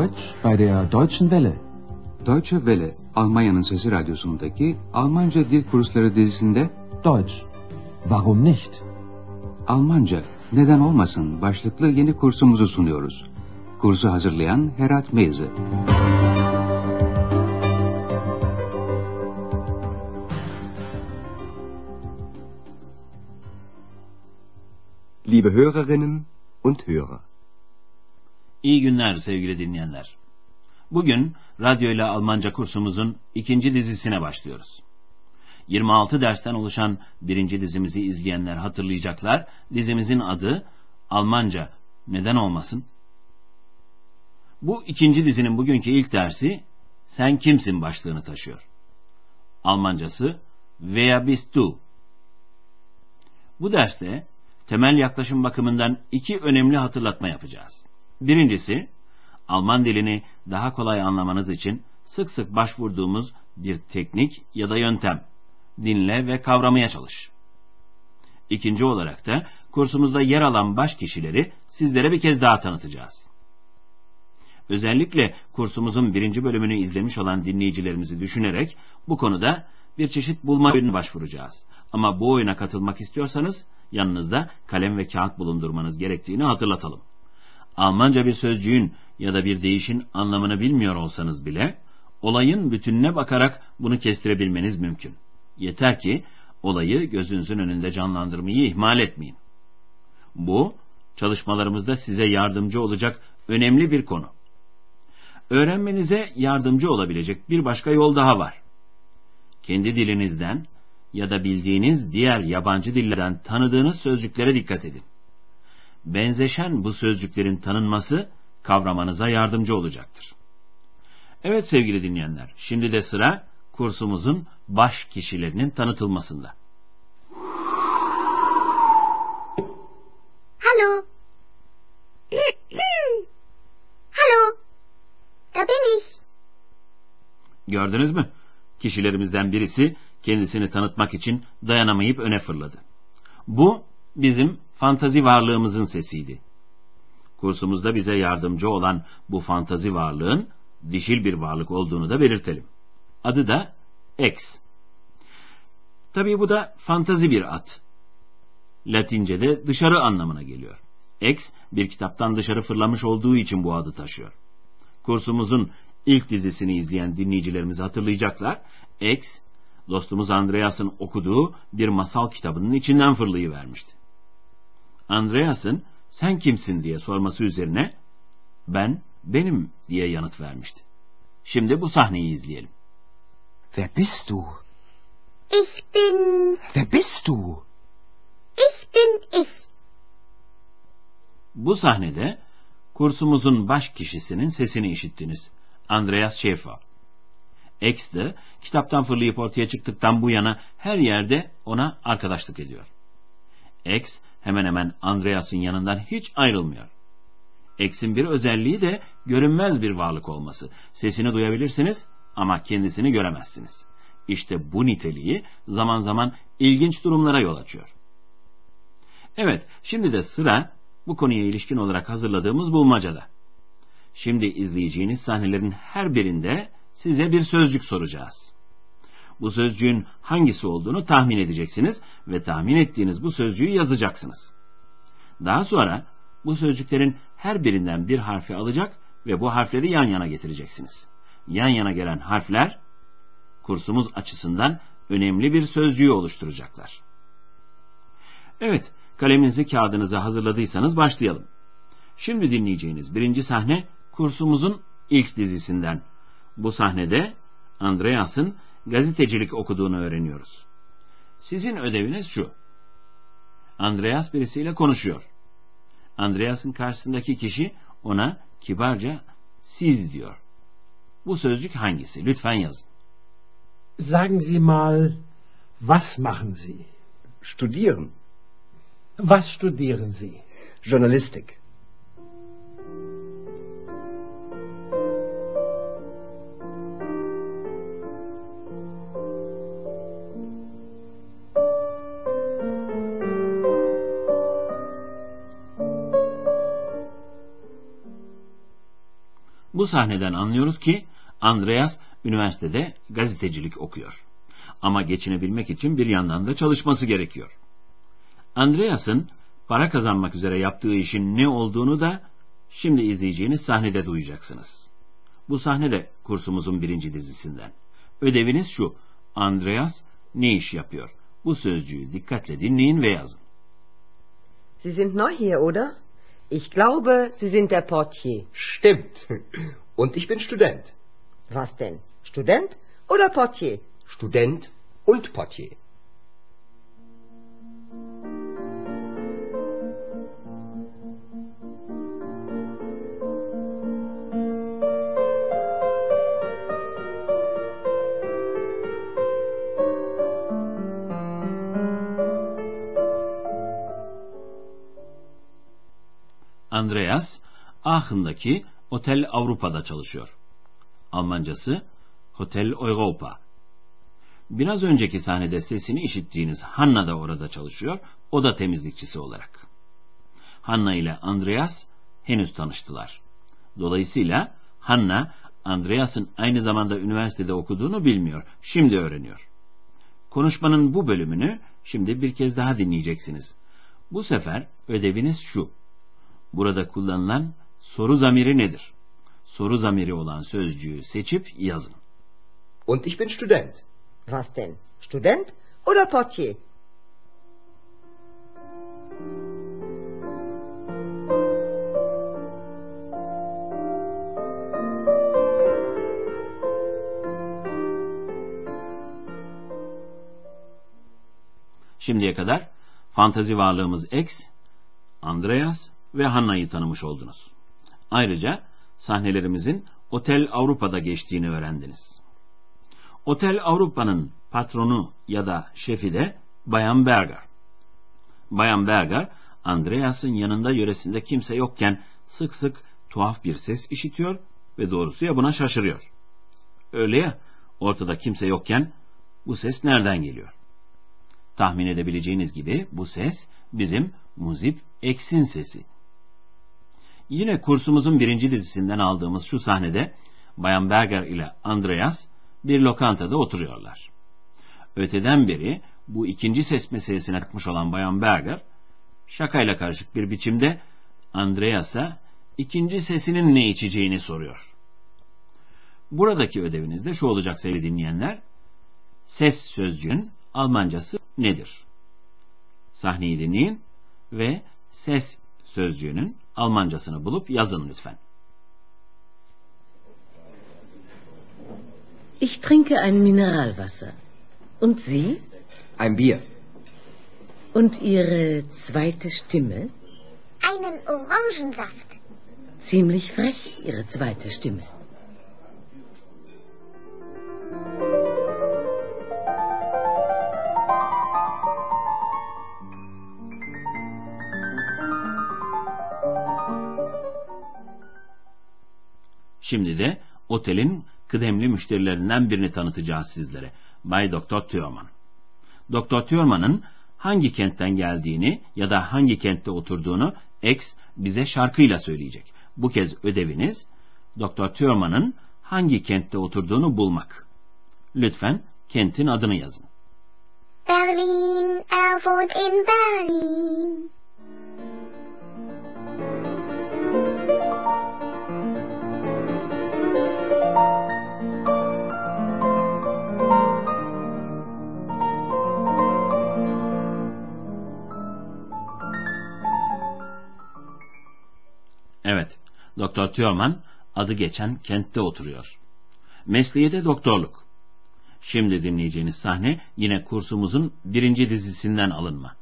Deutsch bei der Deutschen Welle. Deutsche Welle, Almanya'nın Sesi Radyosu'ndaki Almanca Dil Kursları dizisinde Deutsch. Warum nicht? Almanca, neden olmasın başlıklı yeni kursumuzu sunuyoruz. Kursu hazırlayan Herat Meyze. Liebe Hörerinnen und Hörer. İyi günler sevgili dinleyenler. Bugün radyo ile Almanca kursumuzun ikinci dizisine başlıyoruz. 26 dersten oluşan birinci dizimizi izleyenler hatırlayacaklar. Dizimizin adı Almanca neden olmasın? Bu ikinci dizinin bugünkü ilk dersi Sen kimsin başlığını taşıyor. Almancası Wer bist du? Bu derste temel yaklaşım bakımından iki önemli hatırlatma yapacağız. Birincisi, Alman dilini daha kolay anlamanız için sık sık başvurduğumuz bir teknik ya da yöntem. Dinle ve kavramaya çalış. İkinci olarak da kursumuzda yer alan baş kişileri sizlere bir kez daha tanıtacağız. Özellikle kursumuzun birinci bölümünü izlemiş olan dinleyicilerimizi düşünerek bu konuda bir çeşit bulma oyununa başvuracağız. Ama bu oyuna katılmak istiyorsanız yanınızda kalem ve kağıt bulundurmanız gerektiğini hatırlatalım. Almanca bir sözcüğün ya da bir deyişin anlamını bilmiyor olsanız bile olayın bütününe bakarak bunu kestirebilmeniz mümkün. Yeter ki olayı gözünüzün önünde canlandırmayı ihmal etmeyin. Bu çalışmalarımızda size yardımcı olacak önemli bir konu. Öğrenmenize yardımcı olabilecek bir başka yol daha var. Kendi dilinizden ya da bildiğiniz diğer yabancı dillerden tanıdığınız sözcüklere dikkat edin. Benzeşen bu sözcüklerin tanınması kavramanıza yardımcı olacaktır. Evet sevgili dinleyenler, şimdi de sıra kursumuzun baş kişilerinin tanıtılmasında. Hallo. Hallo. Da bin ich. Gördünüz mü? Kişilerimizden birisi kendisini tanıtmak için dayanamayıp öne fırladı. Bu bizim fantazi varlığımızın sesiydi. Kursumuzda bize yardımcı olan bu fantazi varlığın dişil bir varlık olduğunu da belirtelim. Adı da X. Tabii bu da fantazi bir at. Latince'de dışarı anlamına geliyor. X bir kitaptan dışarı fırlamış olduğu için bu adı taşıyor. Kursumuzun ilk dizisini izleyen dinleyicilerimiz hatırlayacaklar. X, dostumuz Andreas'ın okuduğu bir masal kitabının içinden fırlayıvermişti. Andreas'ın sen kimsin diye sorması üzerine ben benim diye yanıt vermişti. Şimdi bu sahneyi izleyelim. Wer bist du? Ich bin. Wer bist du? Ich bin ich. Bu sahnede kursumuzun baş kişisinin sesini işittiniz. Andreas Schäfer. X de kitaptan fırlayıp ortaya çıktıktan bu yana her yerde ona arkadaşlık ediyor. X hemen hemen Andreas'ın yanından hiç ayrılmıyor. X'in bir özelliği de görünmez bir varlık olması. Sesini duyabilirsiniz ama kendisini göremezsiniz. İşte bu niteliği zaman zaman ilginç durumlara yol açıyor. Evet, şimdi de sıra bu konuya ilişkin olarak hazırladığımız bulmacada. Şimdi izleyeceğiniz sahnelerin her birinde size bir sözcük soracağız. Bu sözcüğün hangisi olduğunu tahmin edeceksiniz ve tahmin ettiğiniz bu sözcüğü yazacaksınız. Daha sonra bu sözcüklerin her birinden bir harfi alacak ve bu harfleri yan yana getireceksiniz. Yan yana gelen harfler kursumuz açısından önemli bir sözcüğü oluşturacaklar. Evet, kaleminizi kağıdınıza hazırladıysanız başlayalım. Şimdi dinleyeceğiniz birinci sahne kursumuzun ilk dizisinden. Bu sahnede Andreas'ın gazetecilik okuduğunu öğreniyoruz. Sizin ödeviniz şu. Andreas birisiyle konuşuyor. Andreas'ın karşısındaki kişi ona kibarca siz diyor. Bu sözcük hangisi? Lütfen yazın. Sagen Sie mal, was machen Sie? Studieren. Was studieren Sie? Journalistik. Bu sahneden anlıyoruz ki Andreas üniversitede gazetecilik okuyor. Ama geçinebilmek için bir yandan da çalışması gerekiyor. Andreas'ın para kazanmak üzere yaptığı işin ne olduğunu da şimdi izleyeceğiniz sahnede duyacaksınız. Bu sahne de kursumuzun birinci dizisinden. Ödeviniz şu, Andreas ne iş yapıyor? Bu sözcüğü dikkatle dinleyin ve yazın. Sie sind neu hier, oder? Ich glaube, Sie sind der Portier. Stimmt. Und ich bin Student. Was denn? Student oder Portier? Student und Portier. Andreas, Aachen'daki Otel Avrupa'da çalışıyor. Almancası Hotel Europa. Biraz önceki sahnede sesini işittiğiniz Hanna da orada çalışıyor, o da temizlikçisi olarak. Hanna ile Andreas henüz tanıştılar. Dolayısıyla Hanna, Andreas'ın aynı zamanda üniversitede okuduğunu bilmiyor, şimdi öğreniyor. Konuşmanın bu bölümünü şimdi bir kez daha dinleyeceksiniz. Bu sefer ödeviniz şu. Burada kullanılan soru zamiri nedir? Soru zamiri olan sözcüğü seçip yazın. Und ich bin Student. Was denn? Student oder Portier? Şimdiye kadar fantazi varlığımız X, Andreas ve Hanna'yı tanımış oldunuz. Ayrıca sahnelerimizin Otel Avrupa'da geçtiğini öğrendiniz. Otel Avrupa'nın patronu ya da şefi de Bayan Berger. Bayan Berger, Andreas'ın yanında yöresinde kimse yokken sık sık tuhaf bir ses işitiyor ve doğrusu ya buna şaşırıyor. Öyle ya, ortada kimse yokken bu ses nereden geliyor? Tahmin edebileceğiniz gibi bu ses bizim Muzip X'in sesi. Yine kursumuzun birinci dizisinden aldığımız şu sahnede Bayan Berger ile Andreas bir lokantada oturuyorlar. Öteden beri bu ikinci ses meselesine takmış olan Bayan Berger, şakayla karışık bir biçimde Andreas'a ikinci sesinin ne içeceğini soruyor. Buradaki ödeviniz de şu olacak sevgili dinleyenler. Ses sözcüğün Almancası nedir? Sahneyi dinleyin ve ses sözcüğünün Almancasını bulup yazın lütfen. Ich trinke ein Mineralwasser. Und Sie? Ein Bier. Und Ihre zweite Stimme? Einen Orangensaft. Ziemlich frech, Ihre zweite Stimme. Şimdi de otelin kıdemli müşterilerinden birini tanıtacağız sizlere. Bay Doktor Thurman. Doktor Thurman'ın hangi kentten geldiğini ya da hangi kentte oturduğunu X bize şarkıyla söyleyecek. Bu kez ödeviniz Doktor Thurman'ın hangi kentte oturduğunu bulmak. Lütfen kentin adını yazın. Berlin, er in Berlin. Doktor Thurman adı geçen kentte oturuyor. Mesleği de doktorluk. Şimdi dinleyeceğiniz sahne yine kursumuzun birinci dizisinden alınma.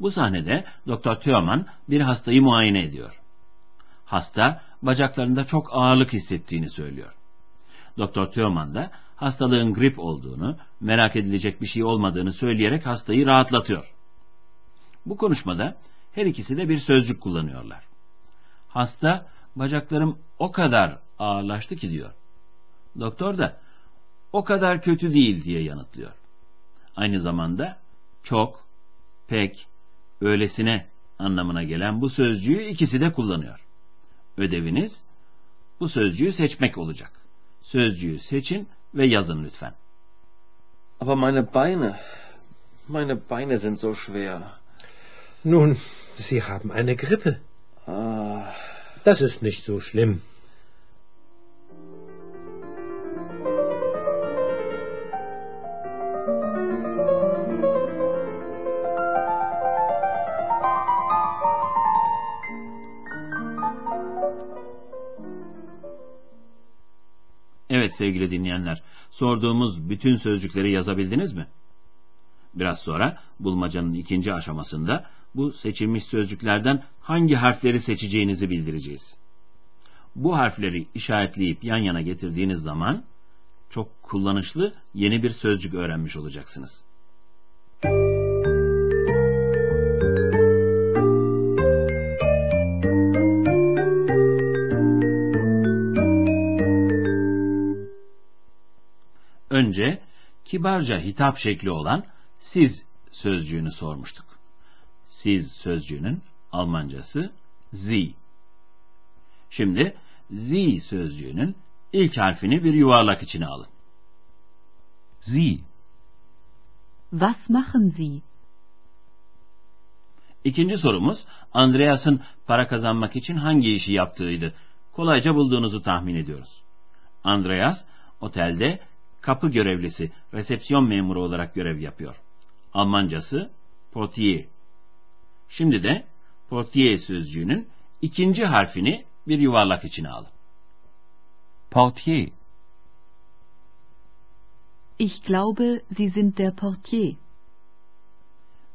Bu sahnede Doktor Thurman bir hastayı muayene ediyor. Hasta bacaklarında çok ağırlık hissettiğini söylüyor. Doktor Thurman da hastalığın grip olduğunu, merak edilecek bir şey olmadığını söyleyerek hastayı rahatlatıyor. Bu konuşmada her ikisi de bir sözcük kullanıyorlar. Hasta bacaklarım o kadar ağırlaştı ki diyor. Doktor da o kadar kötü değil diye yanıtlıyor. Aynı zamanda çok, pek, öylesine anlamına gelen bu sözcüğü ikisi de kullanıyor. Ödeviniz bu sözcüğü seçmek olacak. Sözcüğü seçin ve yazın lütfen. Aber meine Beine, meine Beine sind so schwer. Nun, Sie haben eine Grippe. Ah, Das ist nicht so schlimm. Evet sevgili dinleyenler, sorduğumuz bütün sözcükleri yazabildiniz mi? Biraz sonra bulmacanın ikinci aşamasında bu seçilmiş sözcüklerden hangi harfleri seçeceğinizi bildireceğiz. Bu harfleri işaretleyip yan yana getirdiğiniz zaman çok kullanışlı yeni bir sözcük öğrenmiş olacaksınız. Önce kibarca hitap şekli olan siz sözcüğünü sormuştuk. Siz sözcüğünün Almancası Sie. Şimdi Sie sözcüğünün ilk harfini bir yuvarlak içine alın. Sie. Was machen Sie? İkinci sorumuz Andreas'ın para kazanmak için hangi işi yaptığıydı. Kolayca bulduğunuzu tahmin ediyoruz. Andreas otelde kapı görevlisi, resepsiyon memuru olarak görev yapıyor. Almancası portier. Şimdi de portier sözcüğünün ikinci harfini bir yuvarlak içine alın. Portier. Ich glaube, Sie sind der Portier.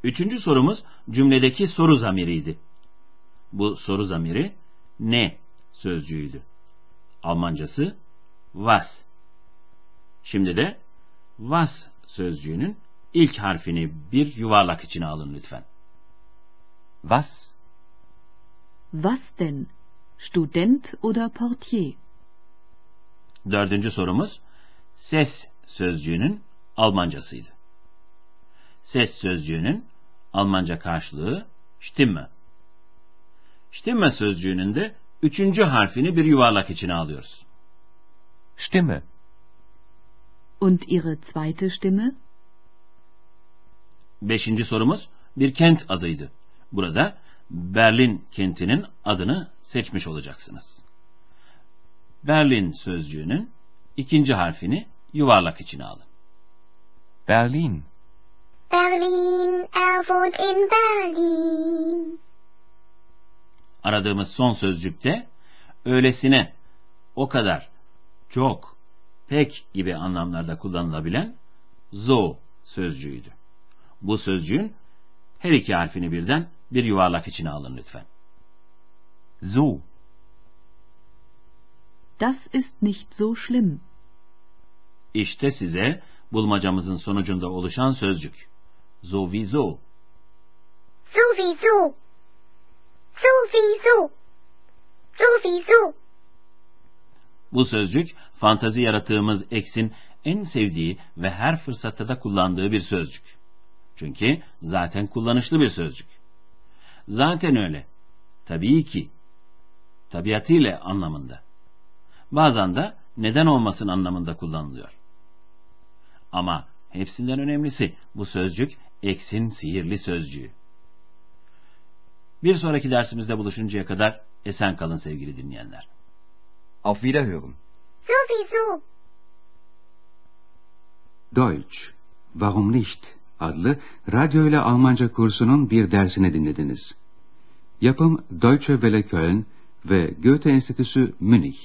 Üçüncü sorumuz cümledeki soru zamiriydi. Bu soru zamiri ne sözcüğüydü. Almancası was. Şimdi de was sözcüğünün ilk harfini bir yuvarlak içine alın lütfen. Was? Was denn? Student oder Portier? Dördüncü sorumuz ses sözcüğünün Almancasıydı. Ses sözcüğünün Almanca karşılığı Stimme. Stimme sözcüğünün de üçüncü harfini bir yuvarlak içine alıyoruz. Stimme. Und Ihre zweite Stimme? Beşinci sorumuz bir kent adıydı. Burada Berlin kentinin adını seçmiş olacaksınız. Berlin sözcüğünün ikinci harfini yuvarlak içine alın. Berlin. Berlin, er wohnt in Berlin. Aradığımız son sözcükte öylesine, o kadar, çok, pek gibi anlamlarda kullanılabilen zo sözcüğüydü. Bu sözcüğün her iki harfini birden bir yuvarlak içine alın lütfen. So. Das ist nicht so schlimm. İşte size bulmacamızın sonucunda oluşan sözcük. Sowieso. Sowieso. Sowieso. Sowieso. Bu sözcük fantazi yaratığımız X'in en sevdiği ve her fırsatta da kullandığı bir sözcük. Çünkü zaten kullanışlı bir sözcük. Zaten öyle. Tabii ki. Tabiatıyla anlamında. Bazen de neden olmasın anlamında kullanılıyor. Ama hepsinden önemlisi bu sözcük X'in sihirli sözcüğü. Bir sonraki dersimizde buluşuncaya kadar esen kalın sevgili dinleyenler. Auf Wiederhören. Sowieso. Deutsch, Warum nicht? adlı radyo ile Almanca kursunun bir dersini dinlediniz. Yapım Deutsche Welle Köln ve Goethe Enstitüsü Münih.